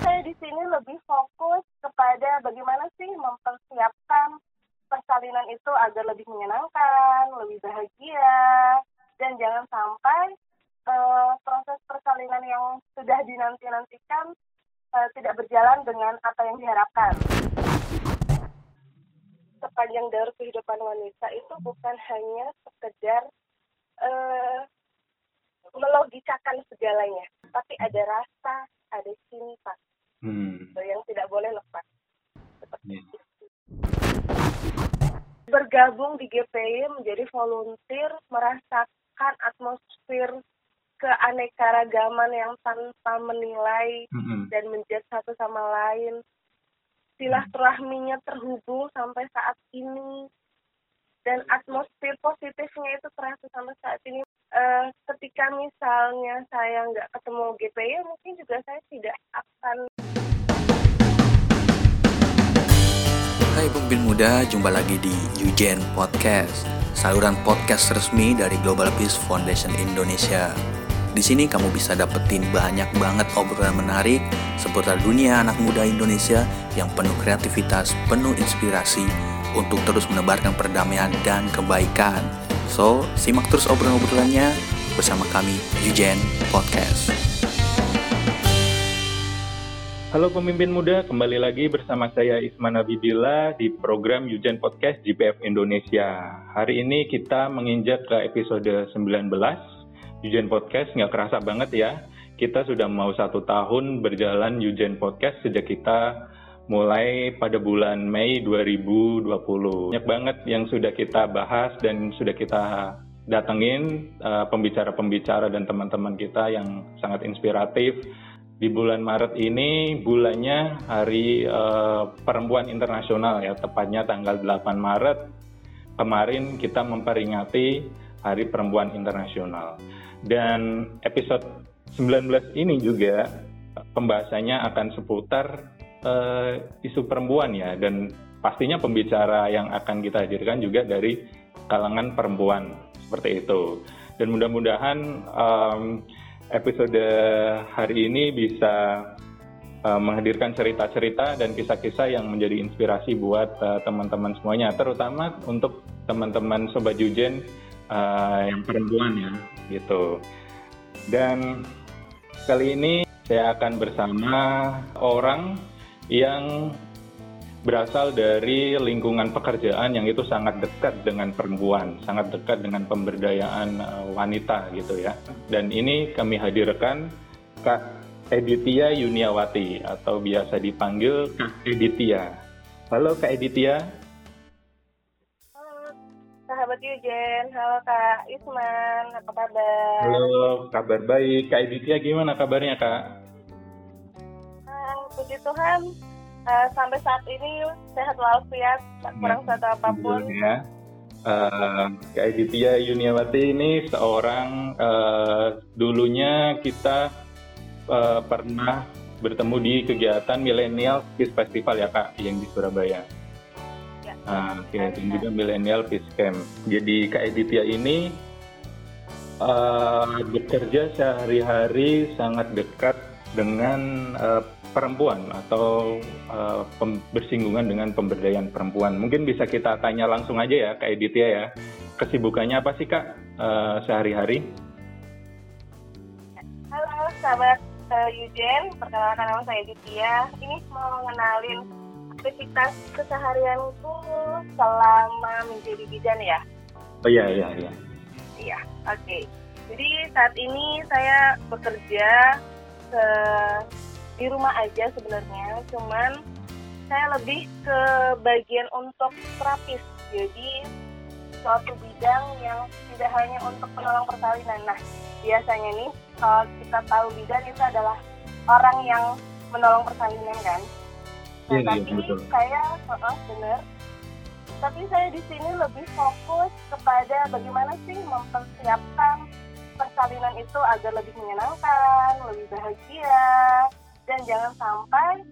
Saya di sini lebih fokus kepada bagaimana sih mempersiapkan persalinan itu agar lebih menyenangkan, lebih bahagia, dan jangan sampai uh, proses persalinan yang sudah dinanti-nantikan uh, tidak berjalan dengan apa yang diharapkan. Sepanjang dari kehidupan wanita itu bukan hanya sekedar uh, melogikakan segalanya, tapi ada rasa, ada cinta hmm. yang tidak boleh lepas. Seperti yeah. itu. Bergabung di GPI menjadi volunteer merasakan atmosfer keanekaragaman yang tanpa menilai mm-hmm. dan menjadi satu sama lain. Silaturahminya terhubung sampai saat ini dan atmosfer positifnya itu terasa sampai saat ini. Uh, ketika misalnya saya nggak ketemu GPI, mungkin juga saya tidak akan Hai pemimpin muda, jumpa lagi di Eugen Podcast, saluran podcast resmi dari Global Peace Foundation Indonesia. Di sini kamu bisa dapetin banyak banget obrolan menarik seputar dunia anak muda Indonesia yang penuh kreativitas, penuh inspirasi untuk terus menebarkan perdamaian dan kebaikan. So, simak terus obrolan-obrolannya bersama kami Eugen Podcast. Halo pemimpin muda, kembali lagi bersama saya Isman Abidillah di program Yujan Podcast GPF Indonesia. Hari ini kita menginjak ke episode 19. Yujan Podcast nggak kerasa banget ya. Kita sudah mau satu tahun berjalan Yujan Podcast sejak kita mulai pada bulan Mei 2020. Banyak banget yang sudah kita bahas dan sudah kita datengin uh, pembicara-pembicara dan teman-teman kita yang sangat inspiratif di bulan Maret ini bulannya Hari uh, Perempuan Internasional ya, tepatnya tanggal 8 Maret kemarin kita memperingati Hari Perempuan Internasional. Dan episode 19 ini juga pembahasannya akan seputar uh, isu perempuan ya dan pastinya pembicara yang akan kita hadirkan juga dari kalangan perempuan seperti itu. Dan mudah-mudahan um, episode hari ini bisa uh, menghadirkan cerita-cerita dan kisah-kisah yang menjadi inspirasi buat uh, teman-teman semuanya, terutama untuk teman-teman sobat Jujen uh, yang perempuan ya, gitu. Dan kali ini saya akan bersama orang yang berasal dari lingkungan pekerjaan yang itu sangat dekat dengan perempuan, sangat dekat dengan pemberdayaan uh, wanita gitu ya. Dan ini kami hadirkan Kak Editia Yuniawati atau biasa dipanggil Kak Editia. Halo Kak Editia. Halo sahabat Yujen, halo Kak Isman, apa kabar? Halo, kabar baik. Kak Editia gimana kabarnya Kak? Puji Tuhan, uh, sampai saat ini sehat walafiat kurang satu apa pun ya Uh, Kak Aditya Yuniawati ini seorang uh, dulunya kita uh, pernah bertemu di kegiatan Millennial Peace Festival ya Kak yang di Surabaya. Ya. Uh, dan juga Millennial Peace Camp. Jadi Kak Aditya ini uh, bekerja sehari-hari sangat dekat dengan uh, perempuan atau uh, bersinggungan dengan pemberdayaan perempuan. Mungkin bisa kita tanya langsung aja ya Kak Editya ya. Kesibukannya apa sih Kak uh, sehari-hari? Halo sahabat uh, Yujen, perkenalkan nama saya Editya. Ini mau mengenalin aktivitas keseharianku selama menjadi bidan ya. Oh iya iya iya. Iya, oke. Okay. Jadi saat ini saya bekerja ke di rumah aja sebenarnya. Cuman saya lebih ke bagian untuk terapis. Jadi suatu bidang yang tidak hanya untuk penolong persalinan. Nah biasanya nih kalau kita tahu bidan itu adalah orang yang menolong persalinan kan? Nah, ya, tapi ya, saya uh, benar tapi saya di sini lebih fokus kepada bagaimana sih mempersiapkan persalinan itu agar lebih menyenangkan, lebih bahagia, dan jangan sampai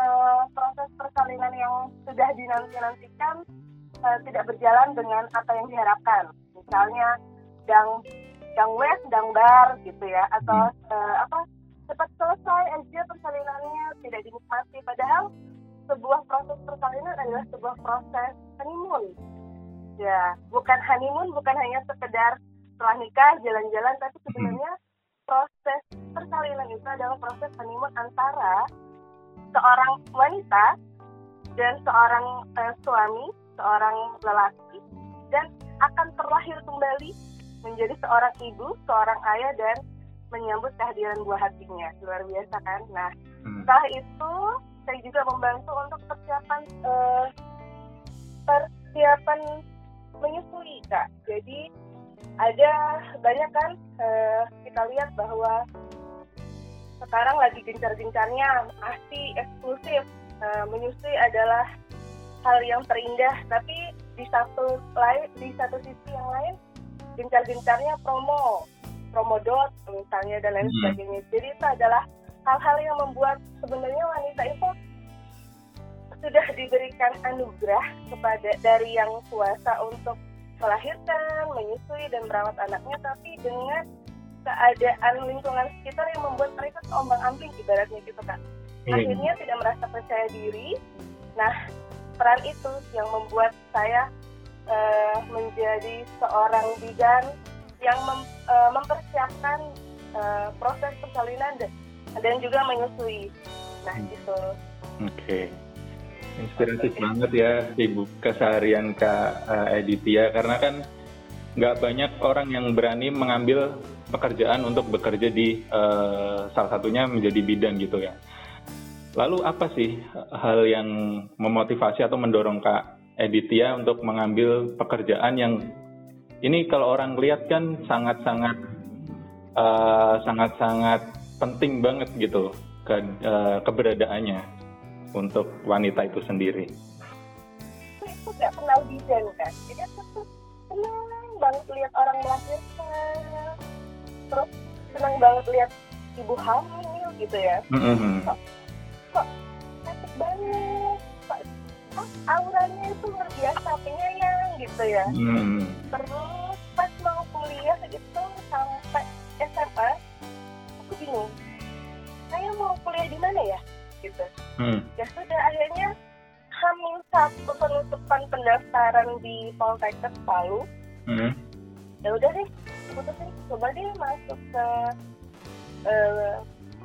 uh, proses persalinan yang sudah dinanti-nantikan uh, tidak berjalan dengan apa yang diharapkan. Misalnya dang dang wes, dang bar gitu ya, atau uh, apa cepat selesai aja persalinan sebuah proses persalinan adalah sebuah proses honeymoon. Ya, bukan honeymoon, bukan hanya sekedar setelah nikah jalan-jalan, tapi sebenarnya proses persalinan itu adalah proses honeymoon antara seorang wanita dan seorang uh, suami, seorang lelaki, dan akan terlahir kembali menjadi seorang ibu, seorang ayah, dan menyambut kehadiran buah hatinya. Luar biasa kan? Nah, hmm. setelah itu saya juga membantu untuk persiapan uh, persiapan menyusui, Kak. Jadi ada banyak kan uh, kita lihat bahwa sekarang lagi gencar-gencarnya pasti eksklusif uh, menyusui adalah hal yang terindah tapi di satu lain di satu sisi yang lain gencar-gencarnya promo promo dot misalnya dan lain hmm. sebagainya jadi itu adalah hal-hal yang membuat sebenarnya wanita itu sudah diberikan anugerah kepada dari yang kuasa untuk melahirkan, menyusui dan merawat anaknya tapi dengan keadaan lingkungan sekitar yang membuat mereka terombang ambing ibaratnya gitu kan hmm. akhirnya tidak merasa percaya diri nah peran itu yang membuat saya uh, menjadi seorang bidan yang mem, uh, mempersiapkan uh, proses persalinan dan, dan juga menyusui nah hmm. gitu oke okay. Inspiratif banget ya ibu keseharian Kak uh, karena kan nggak banyak orang yang berani mengambil pekerjaan untuk bekerja di uh, salah satunya menjadi bidan gitu ya. Lalu apa sih hal yang memotivasi atau mendorong Kak Editia untuk mengambil pekerjaan yang ini kalau orang lihat kan sangat-sangat uh, sangat-sangat penting banget gitu ke, uh, keberadaannya untuk wanita itu sendiri. Aku nggak kenal bidan kan, jadi aku tuh senang banget lihat orang melahirkan, terus senang banget lihat ibu hamil gitu ya. Mm-hmm. Kok, kok cantik banget, kok auranya itu luar biasa, penyayang gitu ya. Mm. Terus pas mau kuliah gitu sampai SMA, aku bingung, saya mau kuliah di mana ya? Gitu. Hmm. Ya sudah akhirnya hamil satu penutupan pendaftaran di Poltekkes Palu. Hmm. Ya udah deh, putusin coba deh masuk ke uh,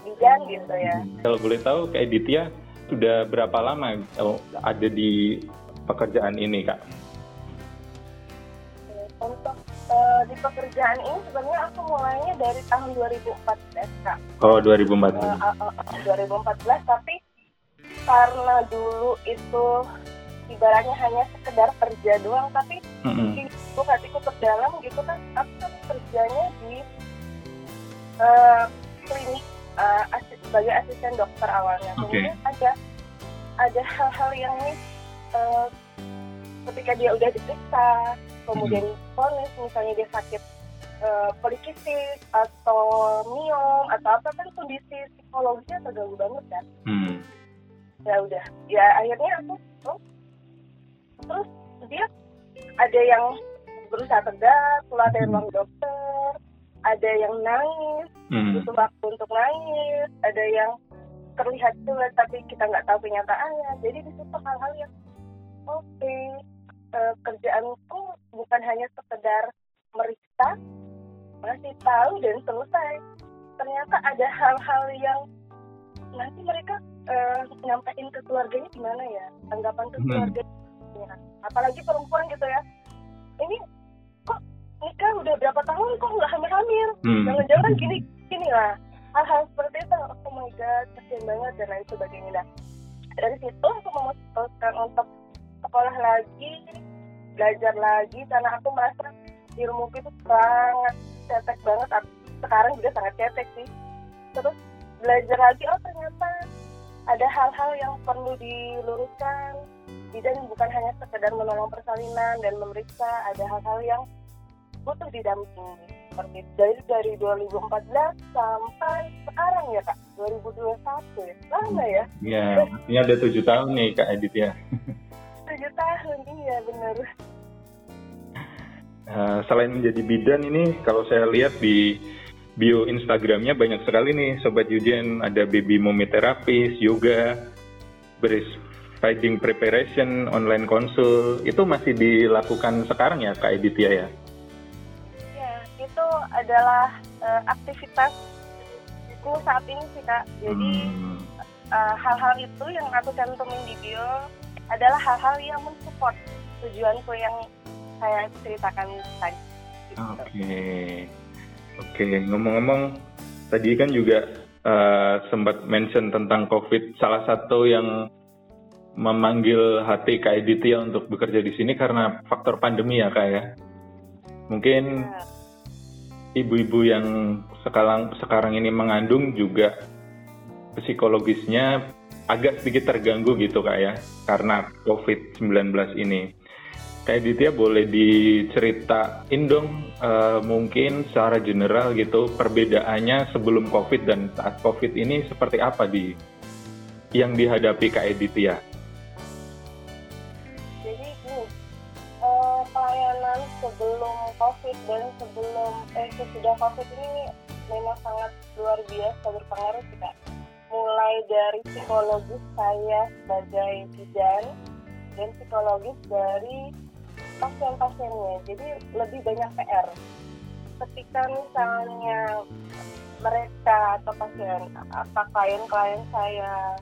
bidan gitu ya. Kalau boleh tahu kayak Ditya sudah berapa lama oh, ada di pekerjaan ini kak? Untuk uh, di pekerjaan ini sebenarnya aku mulainya dari tahun 2014 kak. Oh 2014. Uh, uh, uh, 2014 tapi karena dulu itu ibaratnya hanya sekedar kerja doang tapi mm-hmm. di hatiku terdalam gitu kan aku kan kerjanya di uh, klinik uh, asis, sebagai asisten dokter awalnya okay. kemudian ada ada hal-hal yang uh, ketika dia udah diperiksa kemudian ponis mm-hmm. misalnya dia sakit uh, polikistis atau miom atau apa kan kondisi psikologisnya terganggu banget kan mm ya udah ya akhirnya aku oh. terus dia ada yang berusaha tegak keluar dari ruang dokter ada yang nangis hmm. butuh waktu untuk nangis ada yang terlihat cuek tapi kita nggak tahu kenyataannya jadi di situ hal-hal yang oke okay, uh, kerjaanku bukan hanya sekedar meriksa masih tahu dan selesai. Ternyata ada hal-hal yang nanti mereka uh, nyampein ke keluarganya gimana ya? Tanggapan ke hmm. keluarga hmm. apalagi perempuan gitu ya. Ini kok nikah udah berapa tahun kok nggak hamil-hamil? Hmm. jangan-jangan gini gini lah hal-hal seperti itu. Oh my god kasian banget dan lain sebagainya. Nah dari situ aku memutuskan untuk sekolah lagi belajar lagi karena aku merasa ilmu itu sangat cetek banget sekarang juga sangat cetek sih. Terus belajar lagi oh ternyata ada hal-hal yang perlu diluruskan. Bidan bukan hanya sekedar menolong persalinan dan memeriksa ada hal-hal yang butuh didampingi. Seperti dari dari 2014 sampai sekarang ya kak? 2021 ya? Lama ya? Iya ini ada tujuh tahun nih kak Edit ya tujuh tahun iya benar uh, selain menjadi bidan ini kalau saya lihat di bio Instagramnya banyak sekali nih Sobat Yujen. Ada baby mommy terapis, yoga, riding preparation, online konsul itu masih dilakukan sekarang ya Kak Editya ya? Ya, itu adalah uh, aktivitasku saat ini sih Kak. Jadi hmm. uh, hal-hal itu yang aku cantumin di bio adalah hal-hal yang mensupport tujuanku yang saya ceritakan tadi. Oke, okay. oke. Okay. Ngomong-ngomong, tadi kan juga uh, sempat mention tentang COVID. Salah satu yang memanggil hati Kak Editya untuk bekerja di sini karena faktor pandemi ya Kak ya. Mungkin iya. ibu-ibu yang sekarang sekarang ini mengandung juga psikologisnya agak sedikit terganggu gitu Kak ya karena COVID-19 ini. Kak Editya boleh diceritain dong uh, mungkin secara general gitu perbedaannya sebelum COVID dan saat COVID ini seperti apa di yang dihadapi Kak Editya? sebelum COVID dan sebelum eh sesudah COVID ini memang sangat luar biasa berpengaruh sih kak. Mulai dari psikologis saya sebagai bidan dan psikologis dari pasien-pasiennya. Jadi lebih banyak PR. Ketika misalnya mereka atau pasien apa klien-klien saya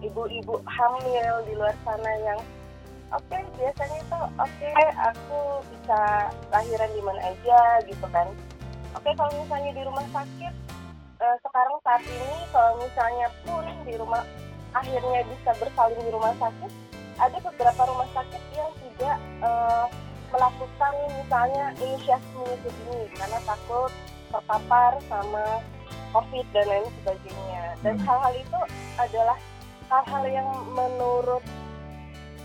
ibu-ibu hamil di luar sana yang oke okay, biasanya itu oke okay, aku bisa lahiran di mana aja gitu kan oke okay, kalau misalnya di rumah sakit uh, sekarang saat ini kalau misalnya pun di rumah akhirnya bisa bersalin di rumah sakit ada beberapa rumah sakit yang tidak uh, melakukan misalnya inisiasi dini karena takut terpapar sama covid dan lain sebagainya dan hmm. hal-hal itu adalah hal-hal yang menurut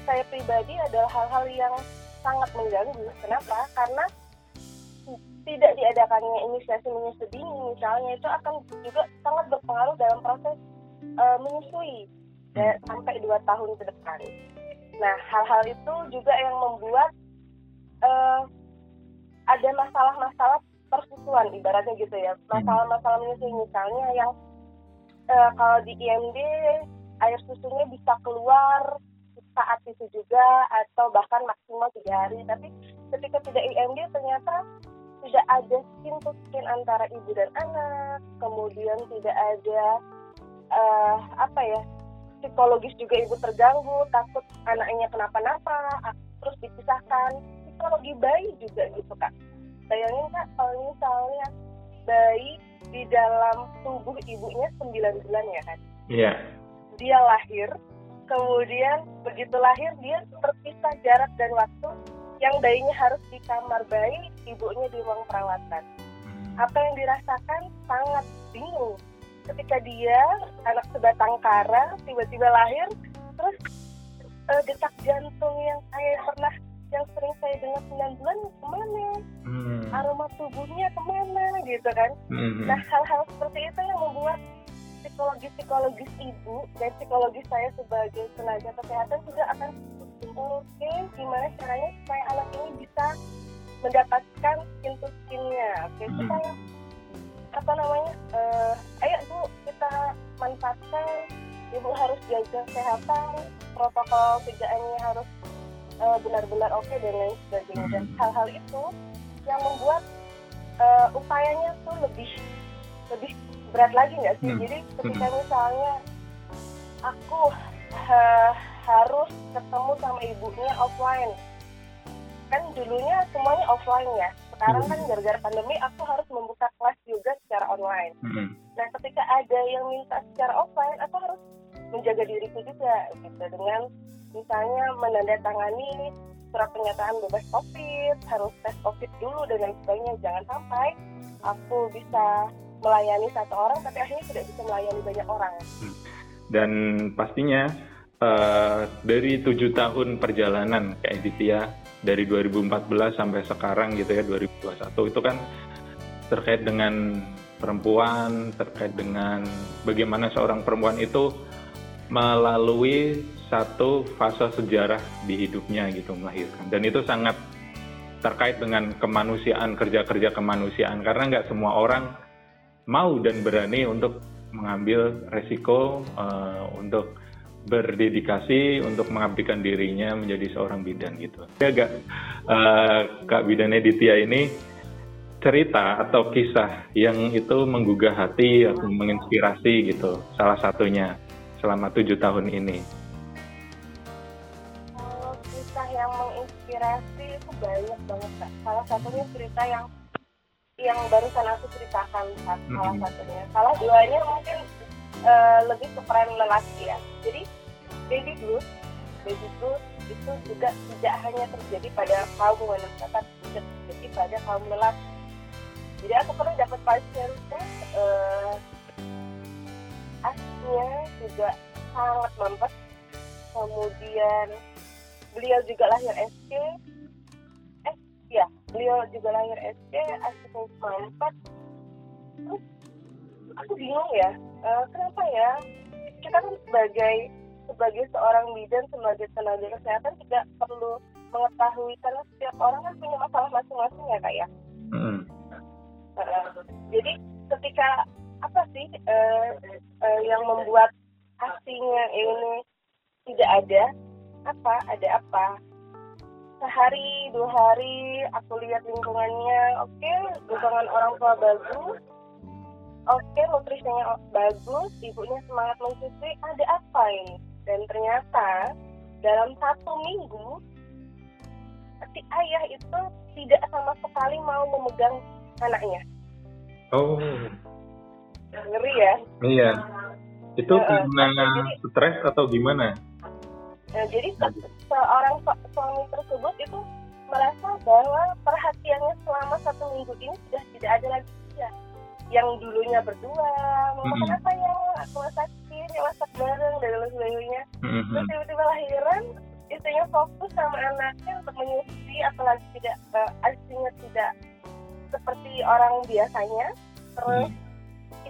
saya pribadi adalah hal-hal yang sangat mengganggu. Kenapa? Karena tidak diadakannya inisiasi-inisiasi dini misalnya itu akan juga sangat berpengaruh dalam proses uh, menyusui dan sampai dua tahun ke depan. Nah, hal-hal itu juga yang membuat uh, ada masalah-masalah persusuan ibaratnya gitu ya. Masalah-masalah menyusui misalnya yang uh, kalau di IMD air susunya bisa keluar saat itu juga atau bahkan maksimal tiga hari tapi ketika tidak IMD ternyata tidak ada skin to skin antara ibu dan anak kemudian tidak ada uh, apa ya psikologis juga ibu terganggu takut anaknya kenapa-napa terus dipisahkan. Psikologi bayi juga gitu kak. Bayangin kak kalau misalnya bayi di dalam tubuh ibunya 9 bulan ya kan? Iya. Yeah. dia lahir kemudian begitu lahir dia terpisah jarak dan waktu yang bayinya harus di kamar bayi ibunya di ruang perawatan hmm. apa yang dirasakan sangat bingung ketika dia anak sebatang kara tiba-tiba lahir terus uh, detak jantung yang saya pernah yang sering saya dengar 9 bulan ke mana hmm. aroma tubuhnya ke mana gitu kan hmm. nah hal-hal seperti itu yang membuat psikologis psikologis ibu dan psikologis saya sebagai tenaga kesehatan juga akan oke gimana caranya supaya anak ini bisa mendapatkan skin to skinnya oke okay, hmm. supaya apa namanya uh, ayo bu kita manfaatkan ibu harus jaga kesehatan protokol 3 harus uh, benar-benar oke okay, dan lain sebagainya dan hmm. hal-hal itu yang membuat uh, upayanya tuh lebih lebih berat lagi nggak sih? Hmm. Jadi ketika hmm. misalnya aku uh, harus ketemu sama ibunya offline, kan dulunya semuanya offline ya. Sekarang hmm. kan gara-gara pandemi aku harus membuka kelas juga secara online. Hmm. Nah ketika ada yang minta secara offline, aku harus menjaga diriku juga gitu dengan misalnya menandatangani surat pernyataan bebas COVID, harus tes COVID dulu dan lain sebagainya. Jangan sampai aku bisa melayani satu orang tapi akhirnya tidak bisa melayani banyak orang. Hmm. Dan pastinya uh, dari tujuh tahun perjalanan ke Editia dari 2014 sampai sekarang gitu ya 2021 itu kan terkait dengan perempuan, terkait dengan bagaimana seorang perempuan itu melalui satu fase sejarah di hidupnya gitu melahirkan dan itu sangat terkait dengan kemanusiaan kerja-kerja kemanusiaan karena nggak semua orang mau dan berani untuk mengambil resiko uh, untuk berdedikasi untuk mengabdikan dirinya menjadi seorang bidan gitu. Ya gak, uh, Kak Bidan Editya ini cerita atau kisah yang itu menggugah hati atau menginspirasi gitu, salah satunya selama tujuh tahun ini. Kalau kisah yang menginspirasi itu banyak banget kak. Salah satunya cerita yang yang barusan aku ceritakan salah mm-hmm. satunya. Salah duanya mungkin uh, lebih ke peran lelaki ya. Jadi baby blues, baby blues itu juga tidak hanya terjadi pada kaum wanita, tapi juga terjadi pada kaum lelaki. Jadi aku pernah dapat pasien tuh uh, aslinya juga sangat mampet. Kemudian beliau juga lahir SK, eh ya beliau juga lahir SK, aslinya mampet. Terus aku bingung ya, uh, kenapa ya kita kan sebagai sebagai seorang bidan sebagai tenaga kesehatan tidak perlu mengetahui karena setiap orang kan punya masalah masing-masing ya kak ya. Mm. Uh, jadi ketika apa sih uh, uh, yang membuat aslinya ini tidak ada apa ada apa sehari dua hari aku lihat lingkungannya. Oke okay, lingkungan orang tua bagus. Oke okay, nutrisinya bagus. Ibunya semangat menyusui ada apa ini? Dan ternyata dalam satu minggu si ayah itu tidak sama sekali mau memegang anaknya. Oh. Ngeri ya? Iya. Itu uh, karena stres atau gimana nah, jadi se seorang suami tersebut itu merasa bahwa perhatiannya selama satu minggu ini sudah tidak ada lagi ya yang dulunya berdua mau makan apa ya aku masakin ya masak bareng dan lain sebagainya mm-hmm. terus tiba-tiba lahiran istrinya fokus sama anaknya untuk menyusui apalagi tidak uh, istrinya tidak seperti orang biasanya terus.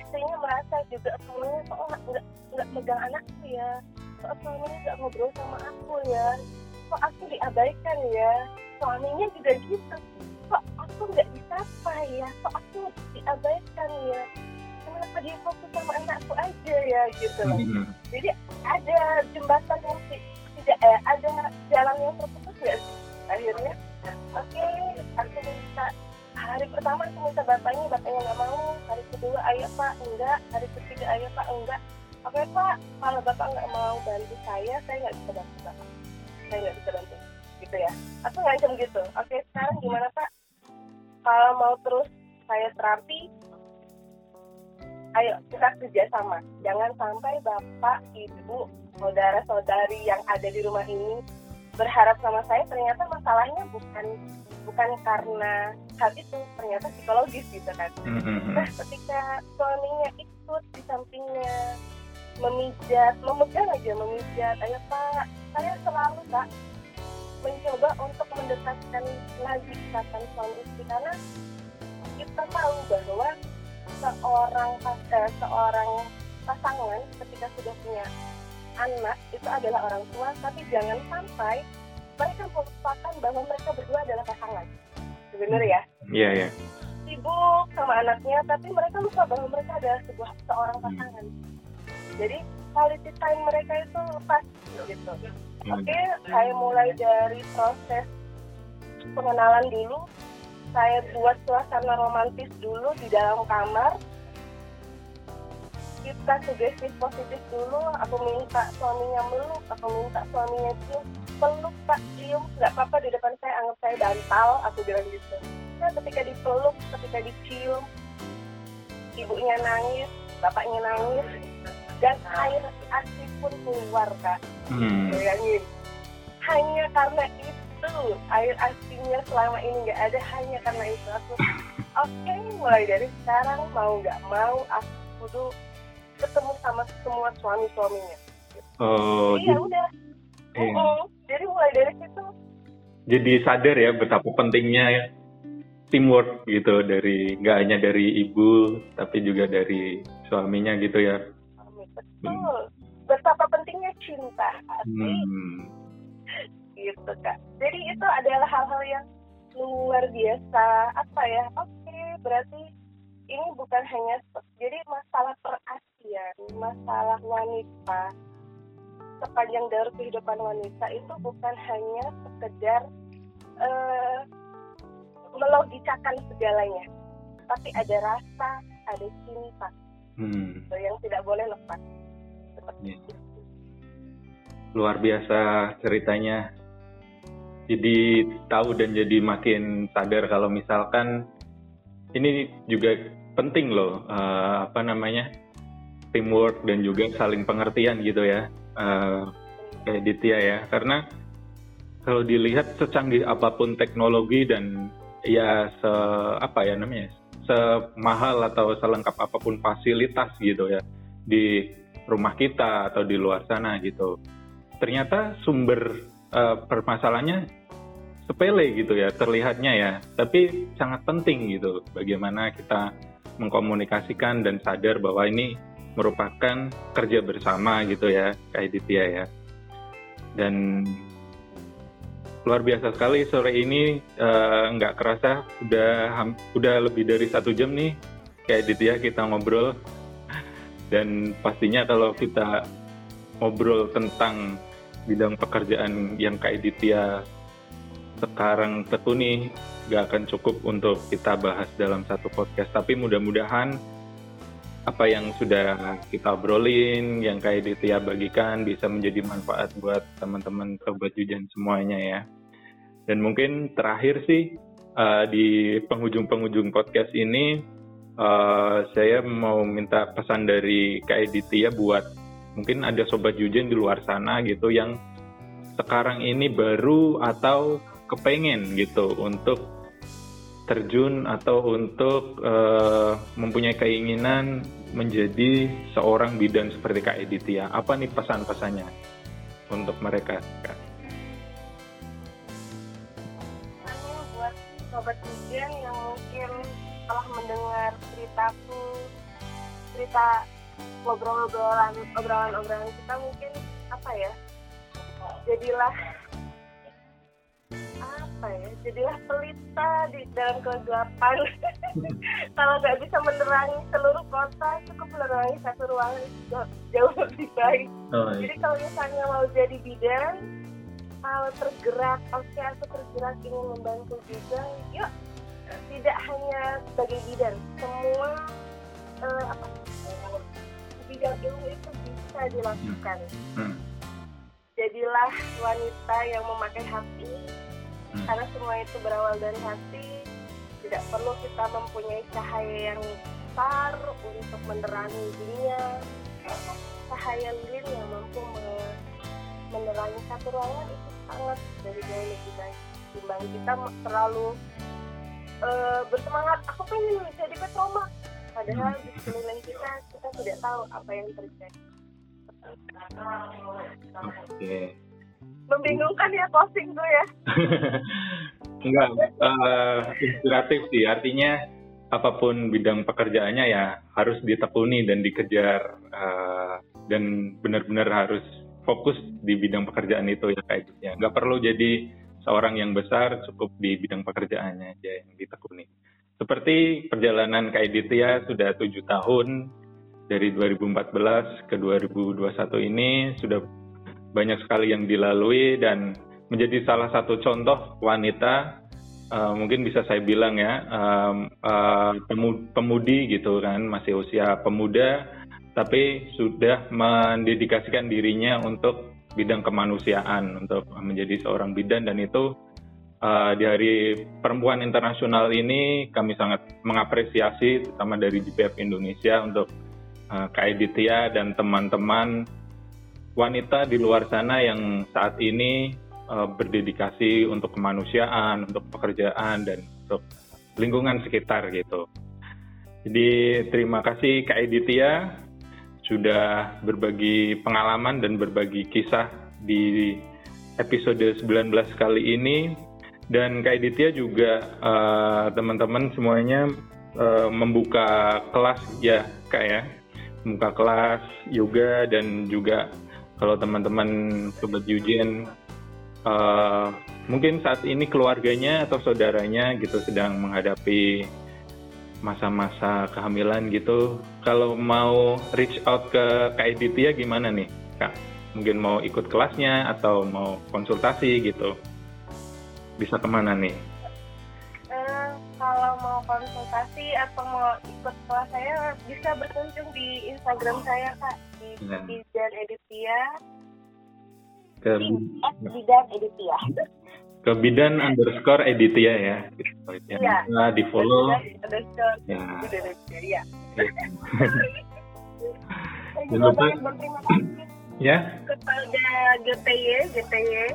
Istrinya merasa juga suaminya kok nggak nggak megang anakku ya. Kok suaminya nggak ngobrol sama aku ya. Kok aku diabaikan ya. Suaminya juga gitu. Kok aku nggak disapa ya. Kok aku diabaikan ya. Kenapa dia fokus sama anakku aja ya gitu. Loh mm-hmm. jadi ada jembatan yang tidak eh, ada jalan yang terputus ya akhirnya oke okay, hari pertama aku minta bapaknya bapaknya nggak mau. Hari kedua ayo pak enggak. Hari ketiga ayo pak enggak. Oke pak kalau bapak nggak mau bantu saya saya nggak bisa bantu bapak. Saya nggak bisa bantu gitu ya. Aku ngancam gitu. Oke sekarang gimana pak? Kalau mau terus saya terapi ayo kita kerja sama. Jangan sampai bapak ibu saudara saudari yang ada di rumah ini berharap sama saya. Ternyata masalahnya bukan bukan karena hal itu ternyata psikologis gitu kan mm-hmm. nah ketika suaminya ikut di sampingnya memijat memegang aja memijat ayo pak saya selalu pak mencoba untuk mendekatkan lagi ikatan suami istri karena kita tahu bahwa seorang eh, seorang pasangan ketika sudah punya anak itu adalah orang tua tapi jangan sampai mereka melupakan bahwa mereka berdua adalah pasangan. Sebenarnya ya? Iya iya. Sibuk sama anaknya tapi mereka lupa bahwa mereka adalah sebuah seorang hmm. pasangan. Jadi quality time mereka itu lepas gitu. Hmm. oke okay, saya mulai dari proses pengenalan dulu. Saya buat suasana romantis dulu di dalam kamar. Kita sugestif positif dulu. Aku minta suaminya meluk aku minta suaminya cium peluk pak cium. Nggak apa-apa di depan saya anggap saya bantal. Aku bilang gitu. Nah ketika dipeluk ketika dicium ibunya nangis bapaknya nangis dan air asli pun keluar kak. Hmm. bayangin. Hanya karena itu air aslinya selama ini nggak ada hanya karena itu aku. Oke okay, mulai dari sekarang mau nggak mau aku kudu ketemu sama semua suami suaminya oh jadi ya udah iya. uh jadi mulai dari situ. Jadi sadar ya betapa pentingnya ya teamwork gitu dari nggak hanya dari ibu tapi juga dari suaminya gitu ya. Betul. Hmm. betapa pentingnya cinta hmm. Gitu kak. Jadi itu adalah hal-hal yang luar biasa. Apa ya? Oke okay, berarti ini bukan hanya jadi masalah perasian masalah wanita sepanjang dari kehidupan wanita itu bukan hanya sekedar uh, melogikakan segalanya, tapi ada rasa, ada cinta hmm. yang tidak boleh lepas. ya. Luar biasa ceritanya. Jadi tahu dan jadi makin sadar kalau misalkan ini juga penting loh uh, apa namanya teamwork dan juga saling pengertian gitu ya uh, Ditya ya. Karena kalau dilihat secanggih apa pun teknologi dan ya se apa ya namanya semahal atau selengkap apa pun fasilitas gitu ya di rumah kita atau di luar sana gitu ternyata sumber uh, permasalahannya sepele gitu ya terlihatnya ya. Tapi sangat penting gitu bagaimana kita mengkomunikasikan dan sadar bahwa ini merupakan kerja bersama gitu ya kayak Ditya ya. Dan luar biasa sekali sore ini uh, nggak kerasa udah udah lebih dari satu jam nih kayak Ditya kita ngobrol. Dan pastinya kalau kita ngobrol tentang bidang pekerjaan yang kayak Ditya sekarang tekuni nggak akan cukup untuk kita bahas dalam satu podcast. Tapi mudah-mudahan apa yang sudah kita obrolin, yang kayak Ditya bagikan bisa menjadi manfaat buat teman-teman sobat Jujan semuanya ya. Dan mungkin terakhir sih uh, di penghujung-penghujung podcast ini uh, saya mau minta pesan dari Kak Ditya buat mungkin ada sobat Jujan di luar sana gitu yang sekarang ini baru atau kepengen gitu untuk terjun atau untuk uh, mempunyai keinginan menjadi seorang bidan seperti Kak Editia? Apa nih pesan-pesannya untuk mereka? Kak? buat sobat bidan yang mungkin telah mendengar ceritaku, cerita obrolan-obrolan kita mungkin apa ya? Jadilah apa ya jadilah pelita di dalam kegelapan kalau nggak bisa menerangi seluruh kota cukup menerangi satu ruangan itu jauh lebih baik oh, iya. jadi kalau misalnya mau jadi bidan kalau tergerak oke okay, aku tergerak ingin membantu juga yuk tidak hanya sebagai bidan semua uh, apa bidang ilmu itu bisa dilakukan hmm. Hmm. jadilah wanita yang memakai hati hmm. karena semua itu berawal dari hati. Tidak perlu kita mempunyai cahaya yang besar untuk menerangi dunia. Cahaya lilin yang mampu menerangi satu ruangan itu sangat dari jauh lebih baik. Timbang kita terlalu uh, bersemangat. Aku pengen jadi petroma padahal di sekeliling kita kita tidak tahu apa yang terjadi. Oke. Okay membingungkan ya closing tuh ya. Enggak uh, inspiratif sih. Artinya apa pun bidang pekerjaannya ya harus ditekuni dan dikejar uh, dan benar-benar harus fokus di bidang pekerjaan itu ya kayak gitu ya. Nggak perlu jadi seorang yang besar cukup di bidang pekerjaannya aja yang ditekuni. Seperti perjalanan Kak Editya sudah tujuh tahun. Dari 2014 ke 2021 ini sudah banyak sekali yang dilalui dan menjadi salah satu contoh wanita uh, mungkin bisa saya bilang ya um, uh, pemudi gitu kan masih usia pemuda tapi sudah mendedikasikan dirinya untuk bidang kemanusiaan untuk menjadi seorang bidan. Dan itu uh, di Hari Perempuan Internasional ini kami sangat mengapresiasi terutama dari GPF Indonesia untuk uh, Kak dan teman-teman wanita di luar sana yang saat ini uh, berdedikasi untuk kemanusiaan, untuk pekerjaan dan untuk lingkungan sekitar gitu. Jadi terima kasih Kak Editya sudah berbagi pengalaman dan berbagi kisah di episode 19 kali ini dan Kak Editya juga uh, teman-teman semuanya uh, membuka kelas ya Kak ya membuka kelas yoga dan juga kalau teman-teman sobat Yujen uh, mungkin saat ini keluarganya atau saudaranya gitu sedang menghadapi masa-masa kehamilan gitu kalau mau reach out ke Kak Editya gimana nih Kak? mungkin mau ikut kelasnya atau mau konsultasi gitu bisa ke mana nih? Mau konsultasi atau mau ikut kelas saya bisa berkunjung di Instagram saya kak di Ya. Bidan Editia Ke, Bidan Editia ke bidan underscore editia ya. Gitu. Iya. Nah, di follow. Underscore Ya. Bidan Editia ya ya. saya Jangan lupa. Ya, kepada GTY GTY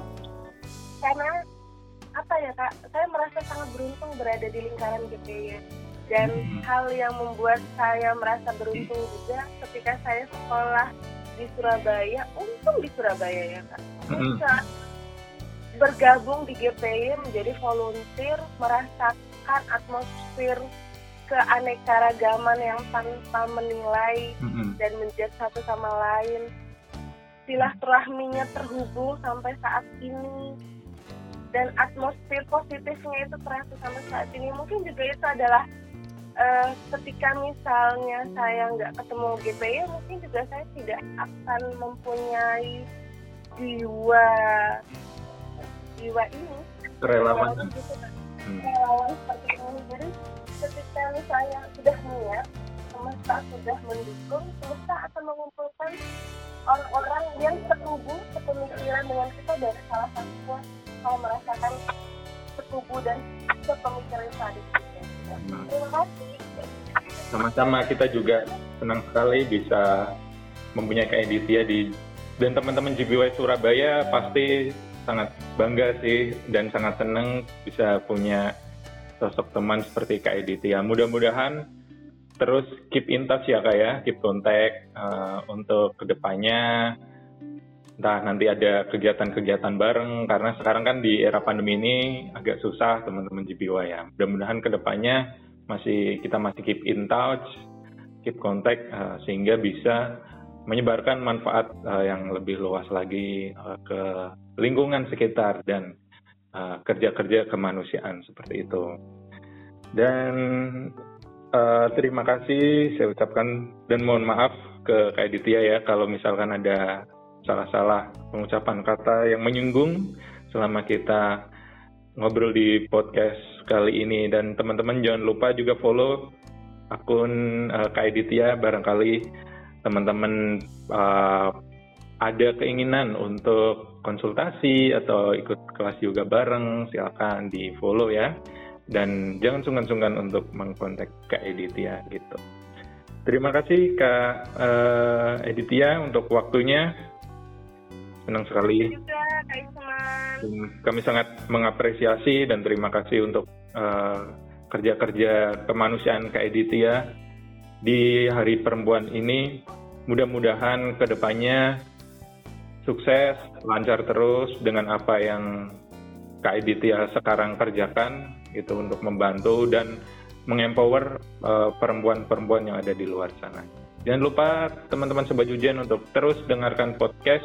karena apa ya kak saya merasa sangat beruntung berada di lingkaran GTY dan Hmm. hal yang membuat saya merasa beruntung juga ketika saya sekolah di Surabaya untung di Surabaya ya kak Mm-mm. bisa bergabung di GPY menjadi volunteer merasakan atmosfer keanekaragaman yang tanpa menilai Mm-mm. dan menjadi satu sama lain silaturahminya terhubung sampai saat ini dan atmosfer positifnya itu terasa sampai saat ini mungkin juga itu adalah eh, ketika misalnya saya nggak ketemu GPY mungkin juga saya tidak akan mempunyai jiwa jiwa ini Kerelawanan. gitu, Kak. Hmm. relawan seperti ini jadi ketika misalnya sudah niat semesta sudah mendukung semesta akan mengumpulkan orang-orang yang setuju sepemikiran dengan kita dan salah merasakan setuju dan itu Hmm. terima kasih Sama-sama kita juga senang sekali bisa mempunyai Kak Editia di dan teman-teman GBY Surabaya pasti sangat bangga sih dan sangat senang bisa punya sosok teman seperti Kak Editia. Mudah-mudahan terus keep in touch ya Kak ya, keep contact eh, untuk ke depannya. Entah nanti ada kegiatan-kegiatan bareng karena sekarang kan di era pandemi ini agak susah teman-teman GBY ya. Mudah-mudahan ke depannya masih kita masih keep in touch, keep contact eh, sehingga bisa menyebarkan manfaat eh, yang lebih luas lagi eh, ke lingkungan sekitar dan kerja-kerja kemanusiaan seperti itu. Dan terima kasih saya ucapkan dan mohon maaf ke Kak Aditya ya kalau misalkan ada salah-salah pengucapan kata yang menyinggung selama kita ngobrol di podcast kali ini dan teman-teman jangan lupa juga follow akun uh, Kak barangkali teman-teman uh, ada keinginan untuk konsultasi atau ikut kelas yoga bareng silakan di follow ya dan jangan sungkan-sungkan untuk mengkontak Kak Aditya gitu. Terima kasih Kak uh, Aditya untuk waktunya. Senang sekali juga kami sangat mengapresiasi dan terima kasih untuk eh, kerja-kerja kemanusiaan Kak Editia di Hari Perempuan ini. Mudah-mudahan ke depannya sukses, lancar terus dengan apa yang Kak Editia sekarang kerjakan gitu untuk membantu dan mengempower eh, perempuan-perempuan yang ada di luar sana. Jangan lupa teman-teman Sobat Jujen untuk terus dengarkan podcast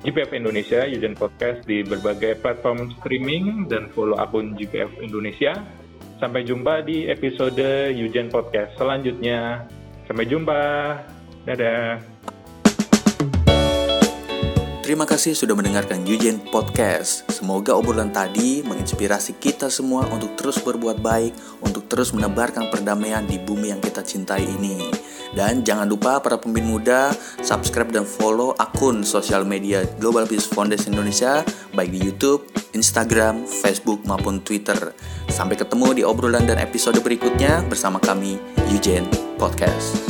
GPF Indonesia, Yujen Podcast di berbagai platform streaming dan follow akun GPF Indonesia. Sampai jumpa di episode Yujen Podcast selanjutnya. Sampai jumpa. Dadah. Terima kasih sudah mendengarkan Yujen Podcast. Semoga obrolan tadi menginspirasi kita semua untuk terus berbuat baik, untuk terus menebarkan perdamaian di bumi yang kita cintai ini. Dan jangan lupa para pemimpin muda, subscribe dan follow akun sosial media Global Peace Foundation Indonesia, baik di YouTube, Instagram, Facebook, maupun Twitter. Sampai ketemu di obrolan dan episode berikutnya bersama kami, Yujen Podcast.